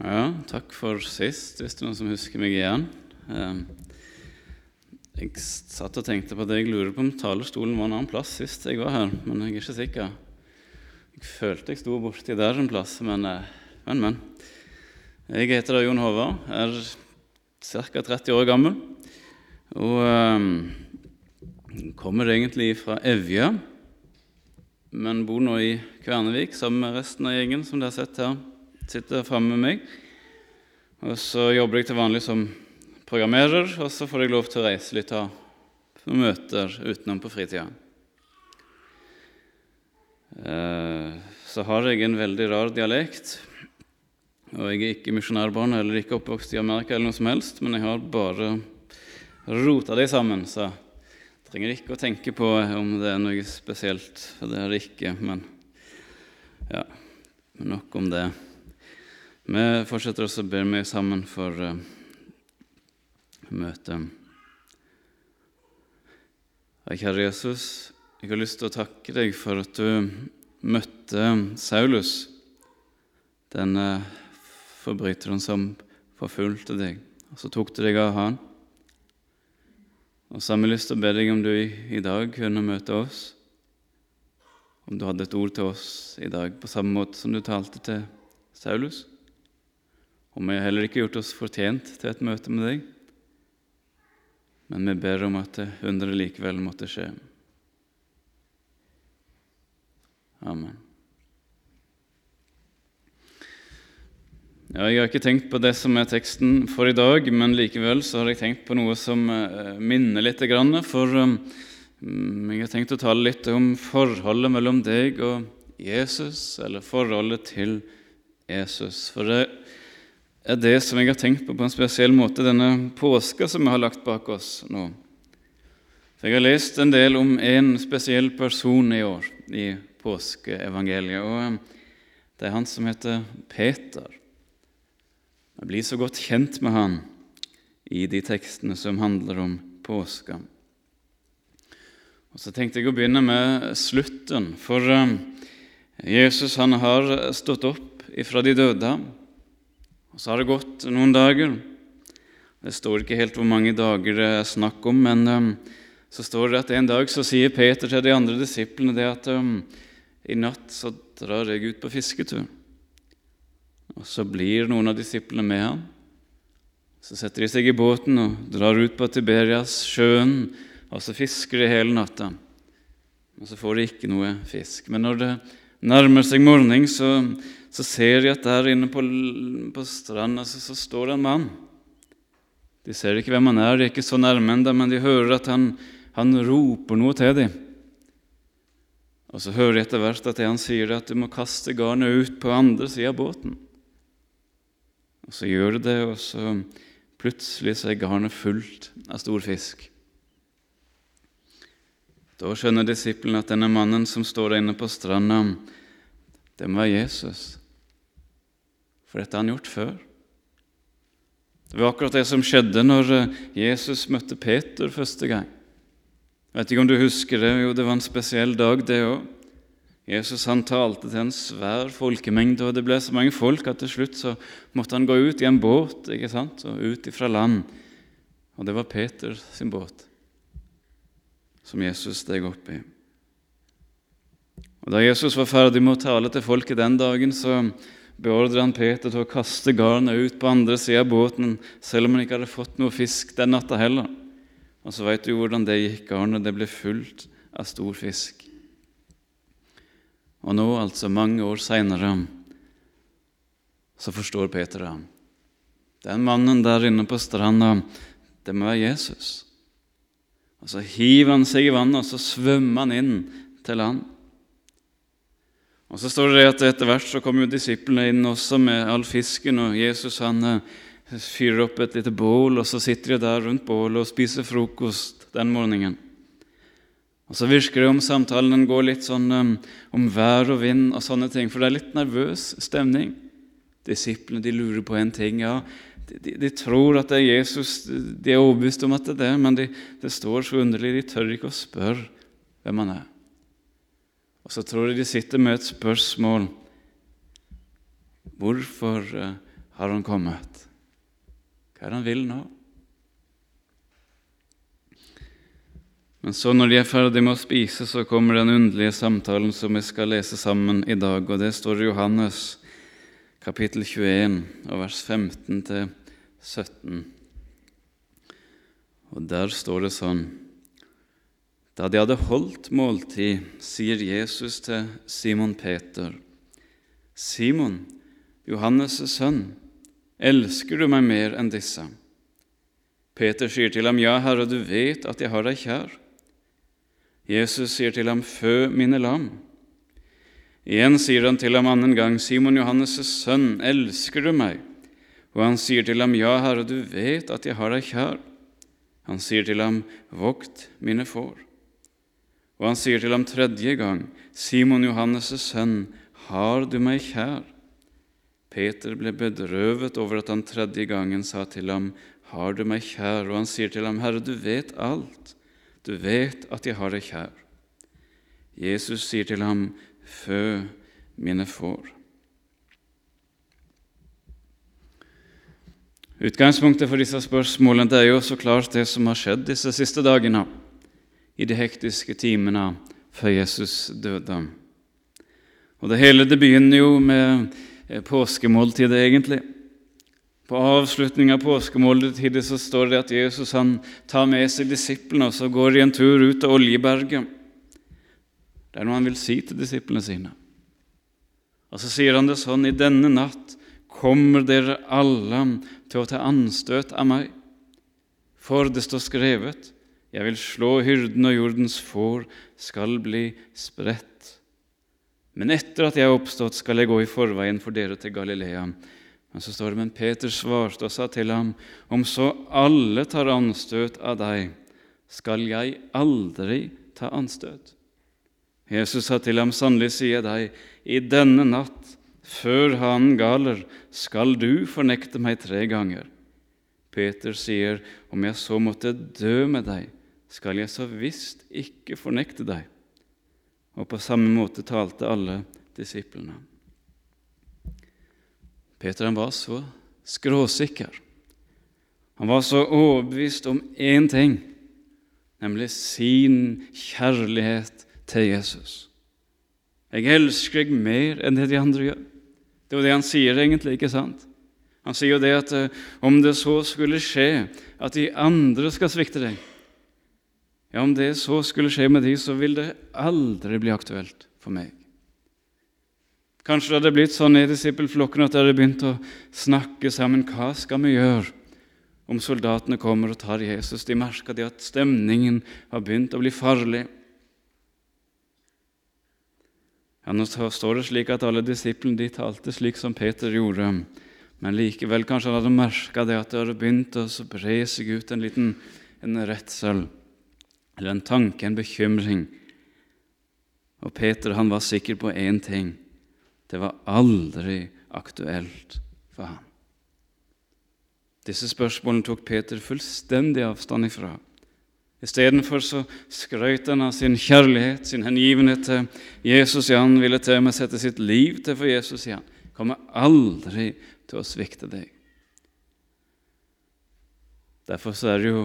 Ja, takk for sist, hvis det er noen som husker meg igjen. Eh, Jeg satt og tenkte på det. Jeg lurer på om talerstolen var en annen plass sist jeg var her, men jeg er ikke sikker. Jeg følte jeg sto borti der en plass, men eh, men, men. Jeg heter da Jon Håvard, er ca. 30 år gammel og um, kommer egentlig fra Evje, men bor nå i Kvernevik sammen med resten av gjengen som dere har sett her sitter framme med meg. Og så jobber jeg til vanlig som programmerer, og så får jeg lov til å reise litt og ha møter utenom på fritida. Eh, så har jeg en veldig rar dialekt. Og jeg er ikke misjonærbarn eller ikke oppvokst i Amerika, eller noe som helst, men jeg har bare rota det sammen, så jeg trenger ikke å tenke på om det er noe spesielt, for det er det ikke. Men ja, nok om det. Vi fortsetter også å be meg sammen for uh, møtet. Kjære Jesus, jeg har lyst til å takke deg for at du møtte Saulus, denne forbryteren som forfulgte deg. Og så tok du deg av han. Og så har vi lyst til å be deg om du i dag kunne møte oss. Om du hadde et ord til oss i dag på samme måte som du talte til Saulus. Og vi har heller ikke gjort oss fortjent til et møte med deg, men vi ber om at underet likevel måtte skje. Amen. Ja, jeg har ikke tenkt på det som er teksten for i dag, men likevel så har jeg tenkt på noe som eh, minner litt. For um, jeg har tenkt å tale litt om forholdet mellom deg og Jesus, eller forholdet til Jesus. For det er det som jeg har tenkt på på en spesiell måte denne påska som vi har lagt bak oss nå. For Jeg har lest en del om en spesiell person i år i påskeevangeliet. og eh, Det er han som heter Peter. Jeg blir så godt kjent med han i de tekstene som handler om påska. Og Så tenkte jeg å begynne med slutten. For eh, Jesus han har stått opp ifra de døde. Og Så har det gått noen dager. Det står ikke helt hvor mange dager det er snakk om, men um, så står det at en dag så sier Peter til de andre disiplene det at um, i natt så drar jeg ut på fisketur. Og Så blir noen av disiplene med ham. Så setter de seg i båten og drar ut på Tiberias, sjøen, og så fisker de hele natta. Og så får de ikke noe fisk. Men når det nærmer seg morgen, så så ser jeg at der inne på, på stranda så, så, står en mann. De ser ikke hvem han er, de er ikke så nærme ennå, men de hører at han, han, roper noe til dem. Og Så hører jeg etter hvert at det han sier, er at du må kaste garnet ut på andre sida av båten. Og Så gjør de det, og så plutselig så er garnet fullt av stor fisk. Da skjønner disiplene at denne mannen som står der inne på stranda, må være Jesus. For dette har han gjort før. Det var akkurat det som skjedde når eh, Jesus møtte Peter første gang. Jeg vet ikke om du husker det? Jo, det var en spesiell dag, det òg. Jesus han talte til en svær folkemengde, og det ble så mange folk at til slutt så måtte han gå ut i en båt ikke sant? og ut ifra land. Og det var Peter sin båt som Jesus steg opp i. Og Da Jesus var ferdig med å tale til folket den dagen, så beordret han Peter til å kaste garnet ut på andre sida av båten, selv om han ikke hadde fått noe fisk den natta heller. Og så veit du hvordan det gikk. Garnet det ble fullt av stor fisk. Og nå, altså mange år seinere, så forstår Peter det. Den mannen der inne på stranda, det må være Jesus. Og Så hiver han seg i vannet, og så svømmer han inn til land. Og Så står det at etter hvert så kommer jo disiplene inn også med all fisken, og Jesus han eh, fyrer opp et lite bål, og så sitter de der rundt bålet og spiser frokost den morgenen. Og Så virker det om samtalen går litt sånn um, om vær og vind og sånne ting, for det er litt nervøs stemning. Disiplene de lurer på en ting. ja, de, de, tror at det er Jesus, de er overbevist om at det er det, men de, det står så underlig, de tør ikke å spørre hvem han er. Og så tror jeg de sitter med et spørsmål. Hvorfor eh, har han kommet. Hva er det han vil nå? Men så når de er ferdige med å spise, så kommer den underlige samtalen som vi skal lese sammen i dag. og Det står i Johannes kapittel 21, vers 15 til 17. Og Der står det sånn Da de hadde holdt måltid, sier Jesus til Simon Peter.: Simon, Johannes' sønn, elsker du meg mer enn disse? Peter sier til ham, Ja, Herre, du vet at jeg har deg kjær. Jesus sier til ham, Fø mine lam. Igjen sier han til ham annen gang, Simon Johannes' sønn, elsker du meg? Og han sier til ham, Ja, Herre, du vet at jeg har deg kjær. Han sier til ham, Vokt mine får. Og han sier til ham tredje gang, Simon Johannes' sønn, har du meg kjær? Peter ble bedrøvet over at han tredje gangen sa til ham, Har du meg kjær? Og han sier til ham, Herre, du vet alt. Du vet at jeg har deg kjær. Jesus sier til ham, Fø mine får. Utgangspunktet for disse spørsmålene er jo så klart det som har skjedd disse siste dagene, i de hektiske timene før Jesus døde. Og Det hele det begynner jo med påskemåltidet, egentlig. På avslutningen av påskemåltidet så står det at Jesus han tar med seg disiplene og så går de en tur ut av Oljeberget. Det er noe han vil si til disiplene sine. Og så sier han det sånn I denne natt kommer dere alle til å ta anstøt av meg. For det står skrevet, jeg vil slå hyrden og jordens får skal bli spredt. Men etter at jeg er oppstått, skal jeg gå i forveien for dere til Galilea. Men så står det, men Peter svarte og sa til ham, om så alle tar anstøt av deg, skal jeg aldri ta anstøt. Jesus sa til ham, sannelig sier jeg deg, i denne natt, før hanen galer, skal du fornekte meg tre ganger. Peter sier, om jeg så måtte dø med deg, skal jeg så visst ikke fornekte deg. Og på samme måte talte alle disiplene. Peter han var så skråsikker. Han var så overbevist om én ting, nemlig sin kjærlighet til Jesus. Jeg elsker deg mer enn det de andre gjør. Det er jo det han sier egentlig, ikke sant? Han sier jo det at eh, om det så skulle skje at de andre skal svikte deg Ja, om det så skulle skje med de, så vil det aldri bli aktuelt for meg. Kanskje det hadde blitt sånn i disippelflokken at de hadde begynt å snakke sammen. Hva skal vi gjøre om soldatene kommer og tar Jesus? De merka at stemningen har begynt å bli farlig. Ja, Nå står det slik at alle disiplene de talte slik som Peter gjorde. Men likevel kanskje han hadde merka det at det hadde begynt å bre seg ut en liten en redsel, eller en tanke, en bekymring. Og Peter han var sikker på én ting det var aldri aktuelt for ham. Disse spørsmålene tok Peter fullstendig avstand ifra. Istedenfor så skrøt han av sin kjærlighet, sin hengivenhet til Jesus. Ja, han ville til og med sette sitt liv til for Jesus. Ja. Kommer aldri til å svikte deg. Derfor så er det jo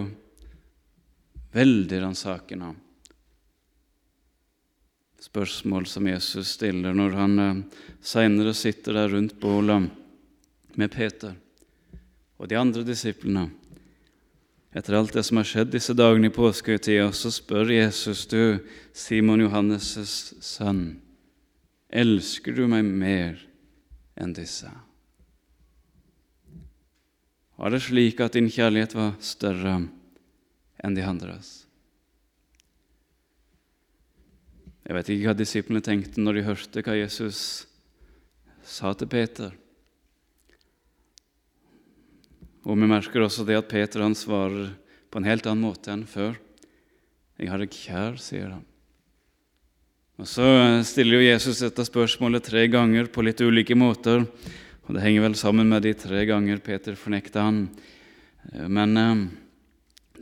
veldig ransakende spørsmål som Jesus stiller når han seinere senere sitter der rundt bålet med Peter og de andre disiplene. Etter alt det som har skjedd disse dagene i påskehøytida, så spør Jesus, du, Simon Johannes' sønn, elsker du meg mer enn disse? Var det slik at din kjærlighet var større enn de andres? Jeg vet ikke hva disiplene tenkte når de hørte hva Jesus sa til Peter. Og vi merker også det at Peter han svarer på en helt annen måte enn før. 'Jeg har deg kjær', sier han. Og Så stiller jo Jesus dette spørsmålet tre ganger på litt ulike måter. og Det henger vel sammen med de tre ganger Peter fornekta han. Men eh,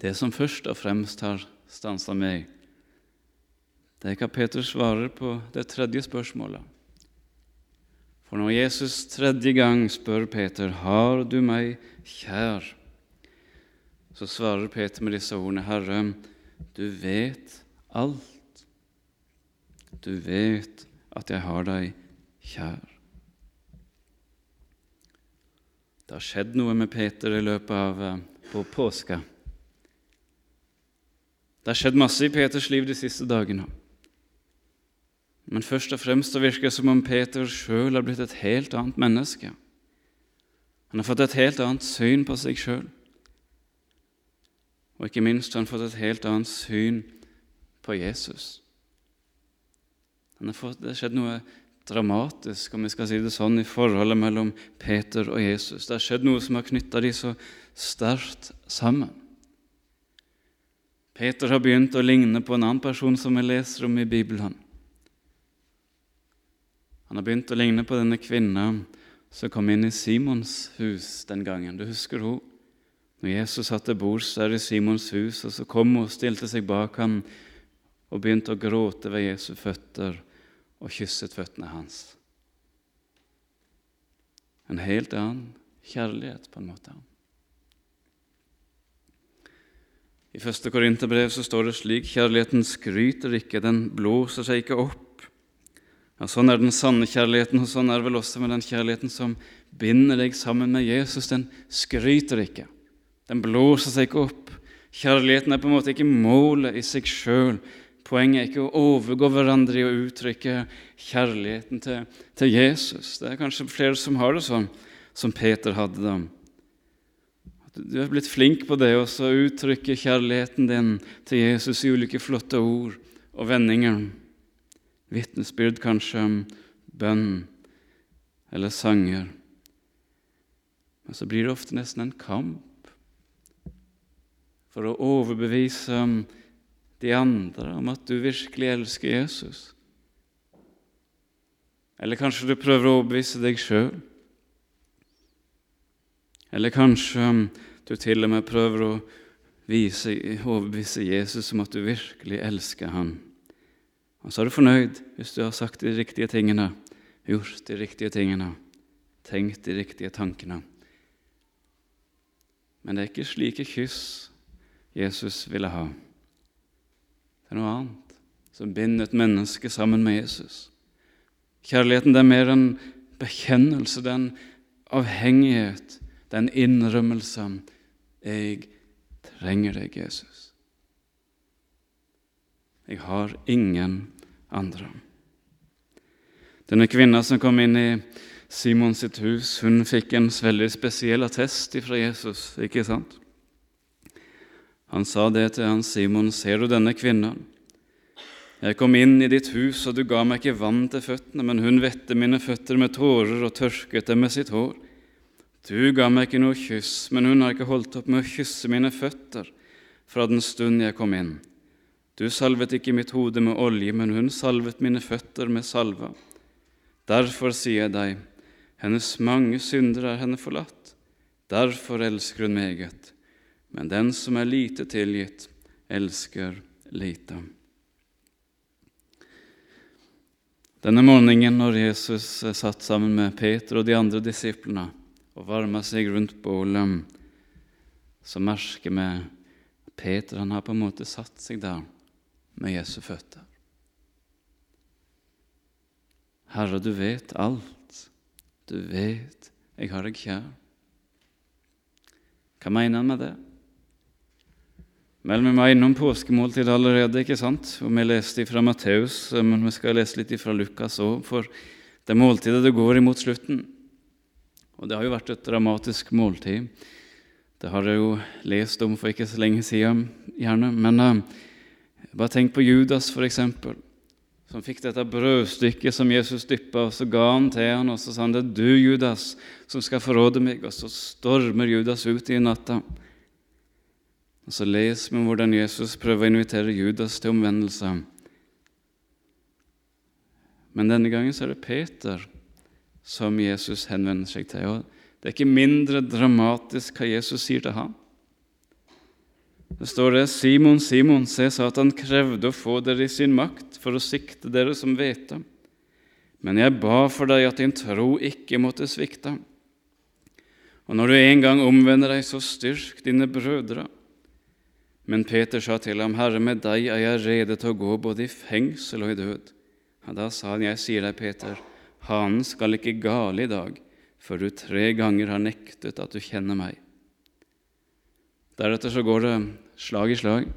det som først og fremst har stansa meg, det er hva Peter svarer på det tredje spørsmålet. For når Jesus tredje gang spør Peter, 'Har du meg kjær?' så svarer Peter med disse ordene, 'Herre, du vet alt. Du vet at jeg har deg kjær.' Det har skjedd noe med Peter i løpet av eh, på påska. Det har skjedd masse i Peters liv de siste dagene. Men først og fremst så virker det som om Peter sjøl har blitt et helt annet menneske. Han har fått et helt annet syn på seg sjøl. Og ikke minst har han fått et helt annet syn på Jesus. Fått, det har skjedd noe dramatisk om vi skal si det sånn, i forholdet mellom Peter og Jesus. Det har skjedd noe som har knytta de så sterkt sammen. Peter har begynt å ligne på en annen person som vi leser om i Bibelen. Han har begynt å ligne på denne kvinna som kom inn i Simons hus den gangen. Du husker hun? Når Jesus satt til bords der i Simons hus, og så kom hun og stilte seg bak ham og begynte å gråte ved Jesu føtter og kysset føttene hans. En helt annen kjærlighet, på en måte. I første Korinterbrev står det slik.: Kjærligheten skryter ikke, den blåser seg ikke opp. Ja, Sånn er den sanne kjærligheten, og sånn er det vel også med den kjærligheten som binder deg sammen med Jesus. Den skryter ikke, den blåser seg ikke opp. Kjærligheten er på en måte ikke målet i seg sjøl. Poenget er ikke å overgå hverandre i å uttrykke kjærligheten til, til Jesus. Det er kanskje flere som har det sånn, som Peter hadde det. Du er blitt flink på det å uttrykke kjærligheten din til Jesus i ulike flotte ord og vendinger. Vitnesbyrd kanskje om bønn eller sanger. Men så blir det ofte nesten en kamp for å overbevise de andre om at du virkelig elsker Jesus. Eller kanskje du prøver å overbevise deg sjøl. Eller kanskje du til og med prøver å vise, overbevise Jesus om at du virkelig elsker ham. Og så er du fornøyd hvis du har sagt de riktige tingene, gjort de riktige tingene, tenkt de riktige tankene. Men det er ikke slike kyss Jesus ville ha. Det er noe annet som binder et menneske sammen med Jesus. Kjærligheten det er mer en bekjennelse, det er en avhengighet den innrømmelsen 'Jeg trenger deg, Jesus'. Jeg har ingen andre. Denne kvinna som kom inn i Simons hus, hun fikk en veldig spesiell attest fra Jesus. ikke sant? Han sa det til han Simon, 'Ser du denne kvinnen?' 'Jeg kom inn i ditt hus, og du ga meg ikke vann til føttene,' 'men hun vette mine føtter med tårer og tørket dem med sitt hår.' Du ga meg ikke noe kyss, men hun har ikke holdt opp med å kysse mine føtter fra den stund jeg kom inn. Du salvet ikke mitt hode med olje, men hun salvet mine føtter med salva. Derfor sier jeg deg, hennes mange synder er henne forlatt. Derfor elsker hun meget. Men den som er lite tilgitt, elsker lite. Denne morgenen når Jesus satt sammen med Peter og de andre disiplene, og varma seg rundt bålet, så merker vi Peter han har på en måte satt seg der med Jesu føtter. Herre, du vet alt. Du vet jeg har deg kjær. Hva mener han med det? Vel, vi var innom påskemåltid allerede, ikke sant? Og vi leste fra Matteus, men vi skal lese litt fra Lukas òg, for det måltidet det går imot slutten. Og det har jo vært et dramatisk måltid. Det har jeg jo lest om for ikke så lenge siden, gjerne. Men uh, bare tenk på Judas, f.eks., som fikk dette brødstykket som Jesus dyppa, og så ga han til han, og så sa han det er du, Judas, som skal forråde meg. Og så stormer Judas ut i natta. Og Så leser vi hvordan Jesus prøver å invitere Judas til omvendelse. Men denne gangen så er det Peter som Jesus henvender seg til. Og det er ikke mindre dramatisk hva Jesus sier til ham. Det står det, Simon, Simon, se, Satan krevde å få dere i sin makt for å sikte dere som hvete. men jeg ba for deg at din tro ikke måtte svikte. Og når du en gang omvender deg, så styrk dine brødre. Men Peter sa til ham, Herre, med deg er jeg rede til å gå både i fengsel og i død. Og da sa han, Jeg sier deg, Peter, hanen skal ikke gale i dag, før du tre ganger har nektet at du kjenner meg. Deretter så går det slag i slag.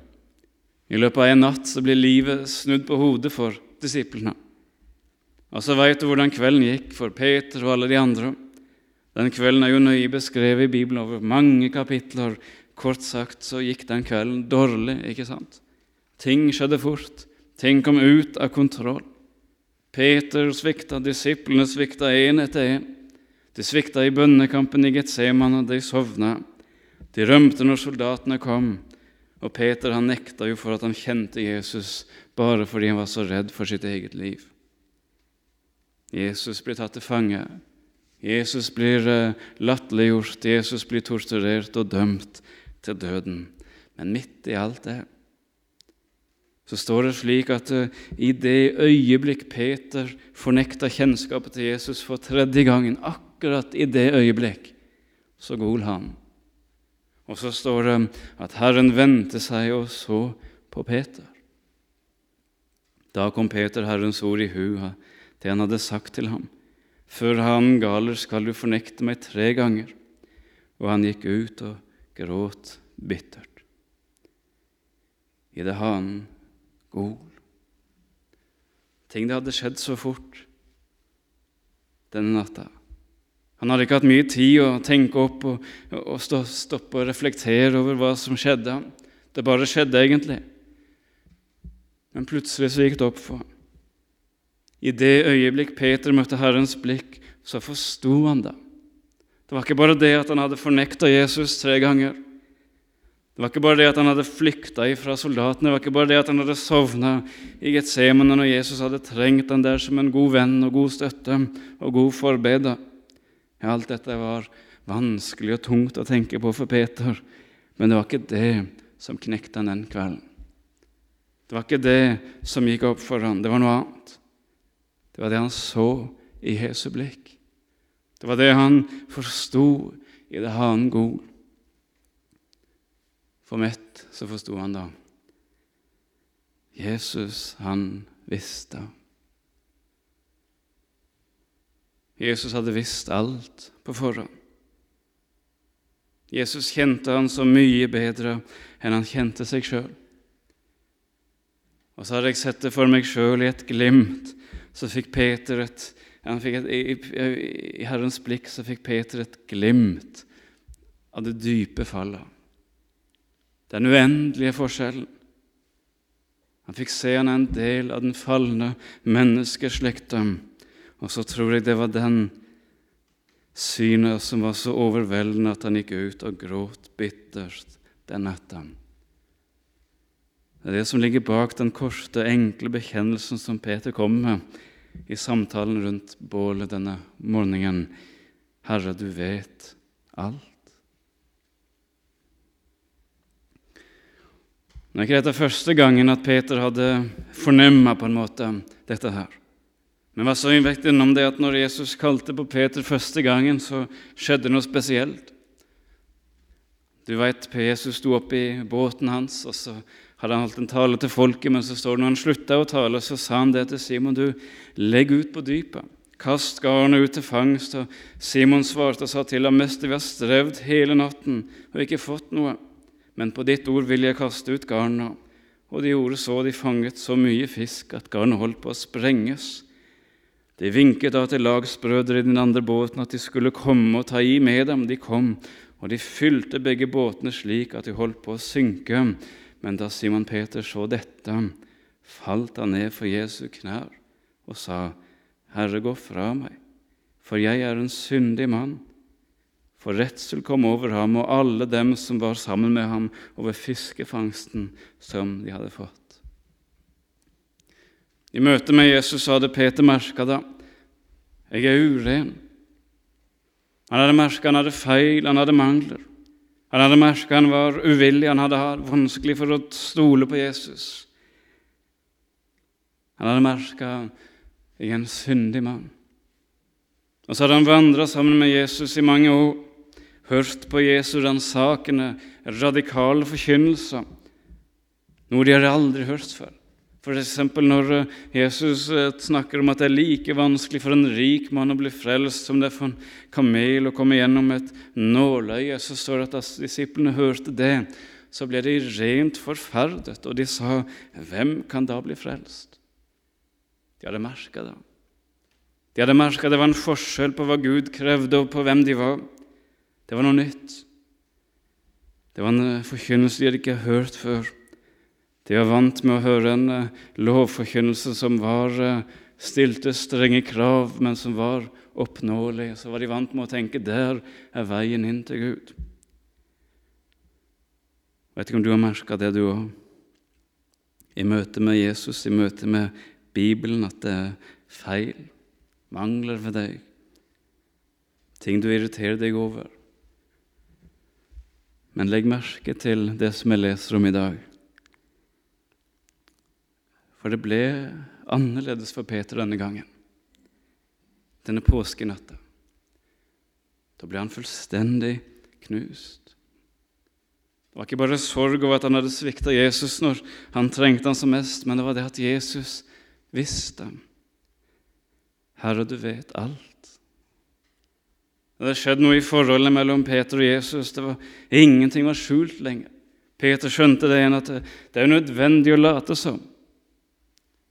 I løpet av en natt så blir livet snudd på hodet for disiplene. Og så veit du hvordan kvelden gikk for Peter og alle de andre. Den kvelden er jo nøye beskrevet i Bibelen over mange kapitler. Kort sagt så gikk den kvelden dårlig, ikke sant? Ting skjedde fort. Ting kom ut av kontroll. Peter svikta, disiplene svikta én etter én. De svikta i bønnekampen i Getsemane, de sovna. De rømte når soldatene kom. Og Peter han nekta jo for at han kjente Jesus, bare fordi han var så redd for sitt eget liv. Jesus blir tatt til fange. Jesus blir eh, latterliggjort, Jesus blir torturert og dømt til døden. Men midt i alt det så står det slik at uh, i det øyeblikk Peter fornekta kjennskapet til Jesus for tredje gangen, akkurat i det øyeblikk, så gol han. Og så står det at Herren vendte seg og så på Peter. Da kom Peter Herrens ord i hu, det han hadde sagt til ham. Før han galer skal du fornekte meg tre ganger. Og han gikk ut og gråt bittert. I det han gol. Ting det hadde skjedd så fort denne natta. Han hadde ikke hatt mye tid å tenke opp og, og stoppe og reflektere over hva som skjedde. Det bare skjedde egentlig. Men plutselig så gikk det opp for ham. I det øyeblikk Peter møtte Herrens blikk, så forsto han det. Det var ikke bare det at han hadde fornekta Jesus tre ganger. Det var ikke bare det at han hadde flykta fra soldatene, det var ikke bare det at han hadde sovna i Getsemane når Jesus hadde trengt han der som en god venn og god støtte og god forbeder. Ja, alt dette var vanskelig og tungt å tenke på for Peter, men det var ikke det som knekte han den kvelden. Det var ikke det som gikk opp for han, det var noe annet. Det var det han så i Jesu blikk. Det var det han forsto i det han gol. For mett så forsto han da. Jesus, han visste. Jesus hadde visst alt på forhånd. Jesus kjente han så mye bedre enn han kjente seg sjøl. Og så hadde jeg sett det for meg sjøl i et glimt så fikk Peter et, fikk et i, i, Herrens blikk så fikk Peter et glimt av det dype fallet. Den uendelige forskjellen. Han fikk se han er en del av den falne menneskeslekta, og så tror jeg det var den synet som var så overveldende at han gikk ut og gråt bittert den natta. Det er det som ligger bak den korte, enkle bekjennelsen som Peter kom med i samtalen rundt bålet denne morgenen. Herre, du vet alt. Det er ikke dette første gangen at Peter hadde fornemma på en måte dette her. Men hva så vet innom det at når Jesus kalte på Peter første gangen, så skjedde noe spesielt. Du veit, Jesus sto oppe i båten hans, og så hadde han holdt en tale til folket, men så står det når han slutta å tale, så sa han det til Simon, du, legg ut på dypet, kast garnet ut til fangst. Og Simon svarte og sa til ham, mester, vi har strevd hele natten og ikke fått noe, men på ditt ord vil jeg kaste ut garnet. Og de gjorde så, de fanget så mye fisk at garnet holdt på å sprenges. De vinket da til lagsbrødre i den andre båten at de skulle komme og ta i med dem. De kom, og de fylte begge båtene slik at de holdt på å synke. Men da Simon Peter så dette, falt han ned for Jesu knær og sa, Herre, gå fra meg, for jeg er en syndig mann. For redsel kom over ham og alle dem som var sammen med ham over fiskefangsten som de hadde fått. I møte med Jesus hadde Peter merka det. Jeg er uren. Han hadde merka han hadde feil, han hadde mangler. Han hadde merka han var uvillig, han hadde vanskelig for å stole på Jesus. Han hadde merka er en syndig mann. Og så hadde han vandra sammen med Jesus i mange år, hørt på Jesu ransakende, radikale forkynnelser, noe de hadde aldri hørt før. Eksempel når eh, Jesus eh, snakker om at det er like vanskelig for en rik mann å bli frelst som det er for en kamel å komme gjennom et nåløye, så står det at disiplene hørte det, så ble de rent forferdet, og de sa, 'Hvem kan da bli frelst?' De hadde merka det. De hadde merka det var en forskjell på hva Gud krevde, og på hvem de var. Det var noe nytt. Det var en forkynnelse de hadde ikke hørt før. De var vant med å høre en eh, lovforkynnelse som var, eh, stilte strenge krav, men som var oppnåelig. Så var de vant med å tenke der er veien inn til Gud. Jeg vet ikke om du har merka det, du òg, i møte med Jesus, i møte med Bibelen, at det er feil, mangler ved deg, ting du irriterer deg over. Men legg merke til det som jeg leser om i dag. For det ble annerledes for Peter denne gangen, denne påskenatta. Da ble han fullstendig knust. Det var ikke bare sorg over at han hadde svikta Jesus når han trengte han som mest, men det var det at Jesus visste. Herre, du vet alt. Det hadde skjedd noe i forholdet mellom Peter og Jesus. Det var, ingenting var skjult lenger. Peter skjønte det igjen at det, er nødvendig å late som.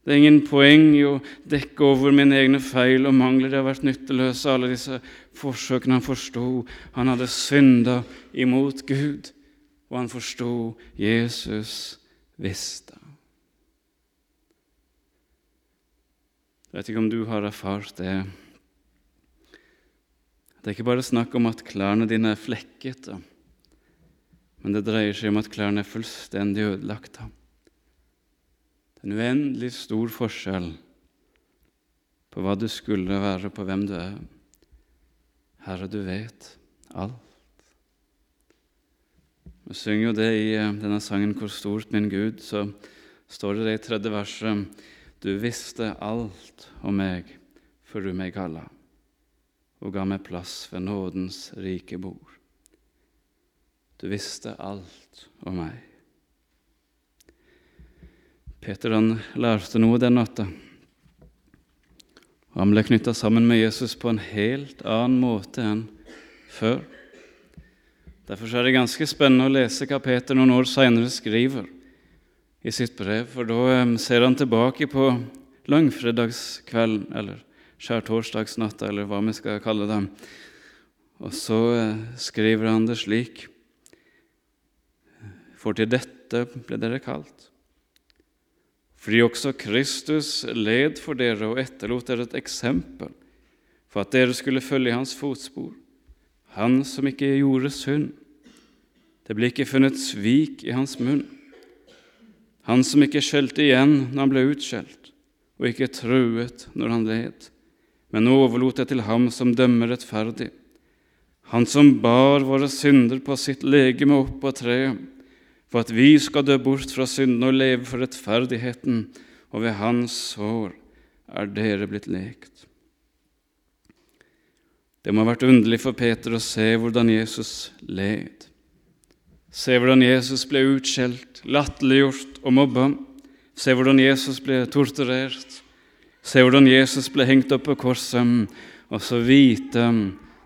Det er ingen poeng i å dekke over mine egne feil og mangler. Det har vært nytteløse, alle disse forsøkene han forsto. Han hadde synda imot Gud, og han forsto Jesus visste. Jeg vet ikke om du har erfart det. Det er ikke bare snakk om at klærne dine er flekkete, men det dreier seg om at klærne er fullstendig ødelagt. En uendelig stor forskjell på hva du skulle være, på hvem du er. Herre, du vet alt. Vi synger jo det i eh, denne sangen 'Hvor stort min Gud', så står det i tredje verset Du visste alt om meg før du meg kalla, og ga meg plass ved nådens rike bord. Du visste alt om meg. Peter han lærte noe den natta. Han ble knytta sammen med Jesus på en helt annen måte enn før. Derfor er det ganske spennende å lese hva Peter noen år seinere skriver i sitt brev, for da ser han tilbake på langfredagskvelden, eller skjærtorsdagsnatta, eller hva vi skal kalle det. Og så eh, skriver han det slik.: For til dette ble dere kalt fordi også Kristus led for dere og etterlot dere et eksempel for at dere skulle følge hans fotspor, han som ikke gjorde synd. Det ble ikke funnet svik i hans munn. Han som ikke skjelte igjen når han ble utskjelt, og ikke truet når han led, men overlot det til ham som dømmer rettferdig, han som bar våre synder på sitt legeme opp på treet, for at vi skal dø bort fra synden og leve for rettferdigheten, og ved hans sår er dere blitt lekt. Det må ha vært underlig for Peter å se hvordan Jesus led. Se hvordan Jesus ble utskjelt, latterliggjort og mobba. Se hvordan Jesus ble torturert. Se hvordan Jesus ble hengt opp på korset, og så vite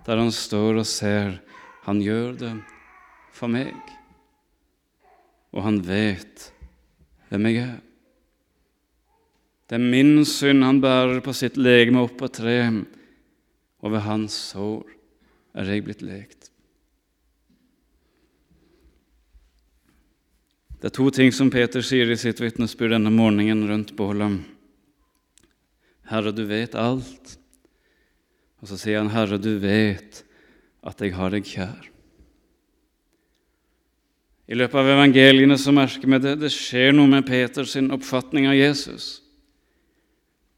der han står og ser han gjør det for meg og han vet hvem jeg er. Det er min synd han bærer på sitt legeme opp på treet, og ved hans sår er jeg blitt lekt. Det er to ting som Peter sier i sitt vitnesbyrd denne morgenen rundt bålet. Herre, du vet alt. Og så sier han, Herre, du vet at jeg har deg kjær. I løpet av evangeliene så merker vi det, det skjer noe med Peters oppfatning av Jesus.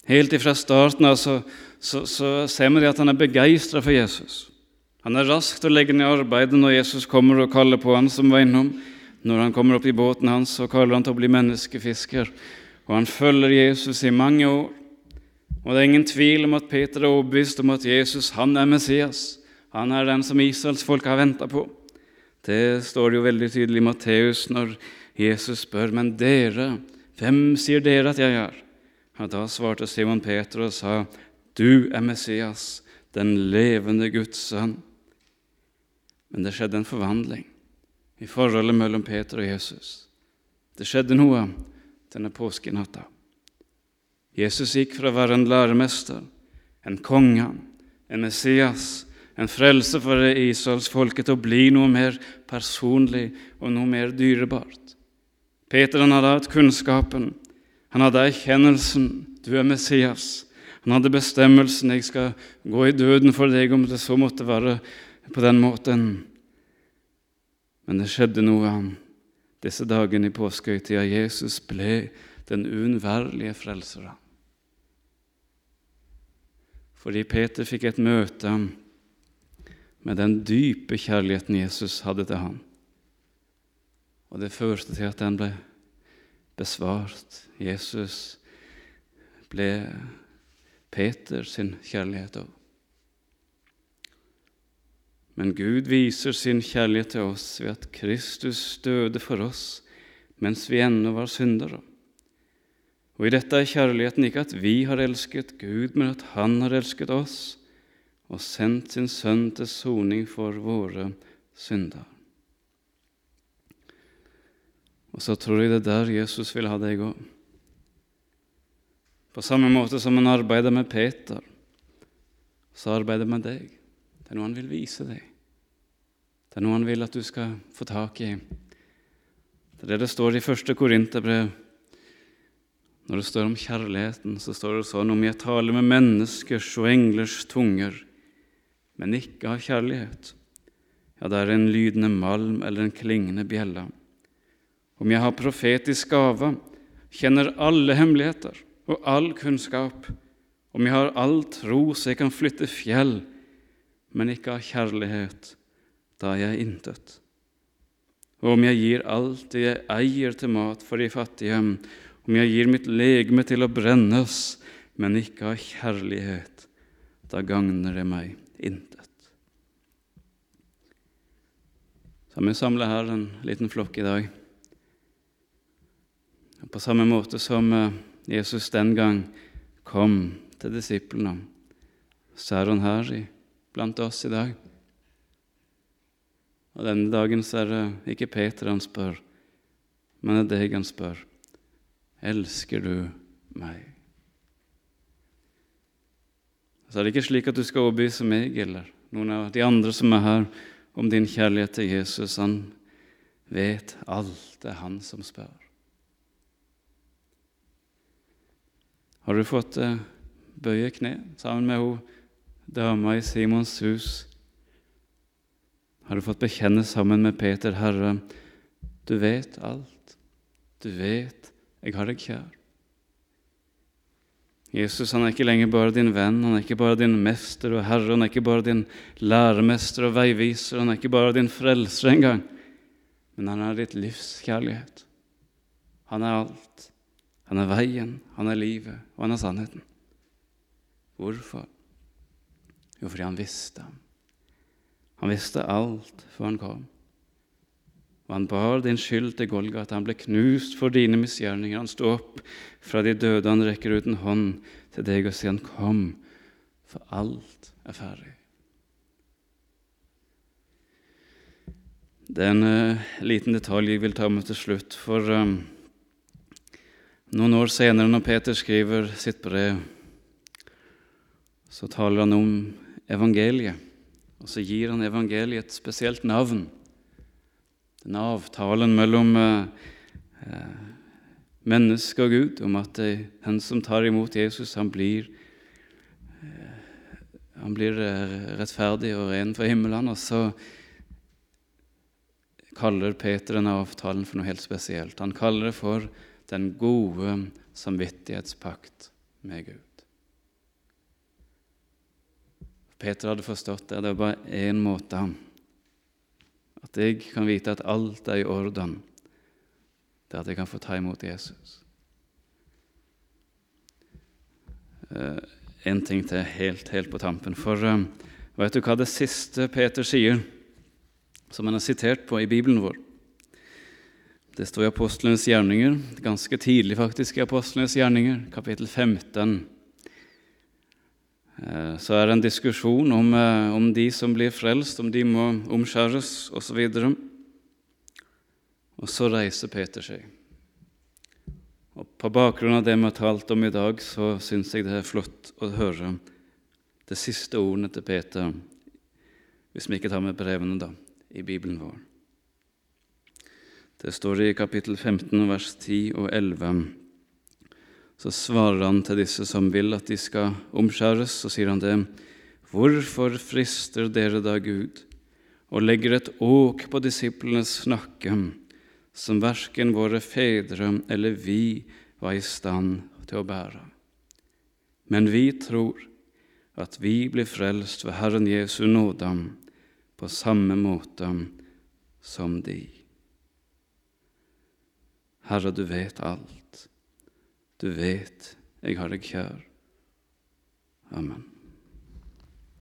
Helt ifra starten av så, så, så ser vi at han er begeistra for Jesus. Han er rask til å legge ned arbeidet når Jesus kommer og kaller på han som var innom. Når han kommer opp i båten hans, så kaller han til å bli menneskefisker. Og han følger Jesus i mange år. Og det er ingen tvil om at Peter er overbevist om at Jesus han er Messias. Han er den som israelsfolket har venta på. Det står jo veldig tydelig i Matteus når Jesus spør, men dere, hvem sier dere at jeg er? Ja, da svarte Simon Peter og sa, du er Messias, den levende Guds sønn. Men det skjedde en forvandling i forholdet mellom Peter og Jesus. Det skjedde noe denne påskenatta. Jesus gikk fra å være en læremester, en konge, en Messias, en frelse for Israelsfolket til å bli noe mer personlig og noe mer dyrebart. Peter han hadde hatt kunnskapen, han hadde erkjennelsen du er Messias. Han hadde bestemmelsen 'jeg skal gå i døden for deg', om det så måtte være på den måten. Men det skjedde noe disse dagene i påskehøytida. Jesus ble den uunnværlige frelseren. Fordi Peter fikk et møte med den dype kjærligheten Jesus hadde til ham. Og det førte til at den ble besvart. Jesus ble Peter sin kjærlighet òg. Men Gud viser sin kjærlighet til oss ved at Kristus døde for oss mens vi ennå var syndere. Og i dette er kjærligheten ikke at vi har elsket Gud, men at Han har elsket oss og sendt sin Sønn til soning for våre synder. Og så tror jeg det er der Jesus vil ha deg òg. På samme måte som han arbeider med Peter, så arbeider han med deg. Det er noe han vil vise deg. Det er noe han vil at du skal få tak i. Det er det det står i første Korinterbrev. Når det står om kjærligheten, så står det sånn om jeg taler med menneskers og englers tunger, men ikke har kjærlighet, ja, det er en lydende malm eller en klingende bjelle. Om jeg har profetisk gave, kjenner alle hemmeligheter og all kunnskap, om jeg har all tro så jeg kan flytte fjell, men ikke har kjærlighet, da er jeg intet. Og om jeg gir alt det jeg eier til mat for de fattige, om jeg gir mitt legeme til å brennes, men ikke har kjærlighet, da gagner det meg intet. Så vi samla her en liten flokk i dag. Og på samme måte som eh, Jesus den gang kom til disiplene, så er han her blant oss i dag. Og denne dagen så er det ikke Peter han spør, men det er deg han spør. Elsker du meg? Så er det ikke slik at du skal overbevise meg eller noen av de andre som er her, om din kjærlighet til Jesus. Han vet alt. Det er han som spør. Har du fått eh, bøye kne sammen med hun dama i Simons hus? Har du fått bekjenne sammen med Peter, Herre, du vet alt. Du vet jeg har deg kjær. Jesus han er ikke lenger bare din venn, han er ikke bare din mester og herre, han er ikke bare din læremester og veiviser, han er ikke bare din frelser engang, men han er ditt livs kjærlighet. Han er alt. Han er veien, han er livet, og han er sannheten. Hvorfor? Jo, fordi han visste. Han visste alt før han kom. Og han bar din skyld til Golgata. Han ble knust for dine misgjerninger. Han sto opp fra de døde. Han rekker ut en hånd til deg og sier han, 'Kom, for alt er ferdig'. Det er en uh, liten detalj jeg vil ta med til slutt. For um, noen år senere, når Peter skriver sitt brev, så taler han om evangeliet. Og så gir han evangeliet et spesielt navn den avtalen mellom eh, eh, menneske og Gud om at han som tar imot Jesus, han blir, eh, han blir rettferdig og ren for himmelen. Og så kaller Peter denne avtalen for noe helt spesielt. Han kaller det for den gode samvittighetspakt med Gud. Peter hadde forstått det. Det var bare én måte at jeg kan vite at alt er i orden, det at jeg kan få ta imot Jesus. en ting til helt, helt på tampen. For uh, vet du hva det siste Peter sier, som han har sitert på i Bibelen vår? Det står i Apostlenes gjerninger, ganske tidlig faktisk i Apostlenes gjerninger, kapittel 15. Uh, så er det en diskusjon om, uh, om de som blir frelst, om de må omskjæres osv. Og, og så reiser Peter seg. Og På bakgrunn av det vi har talt om i dag, så syns jeg det er flott å høre det siste ordene til Peter, hvis vi ikke tar med brevene, da, i Bibelen vår. Det står i kapittel 15, vers 10 og 11. Så svarer han til disse som vil at de skal omskjæres, så sier han det. Hvorfor frister dere da Gud og legger et åk på disiplenes nakke? som verken våre fedre eller vi var i stand til å bære. Men vi tror at vi blir frelst ved Herren Jesu nåde på samme måte som de. Herre, du vet alt. Du vet jeg har deg kjær. Amen.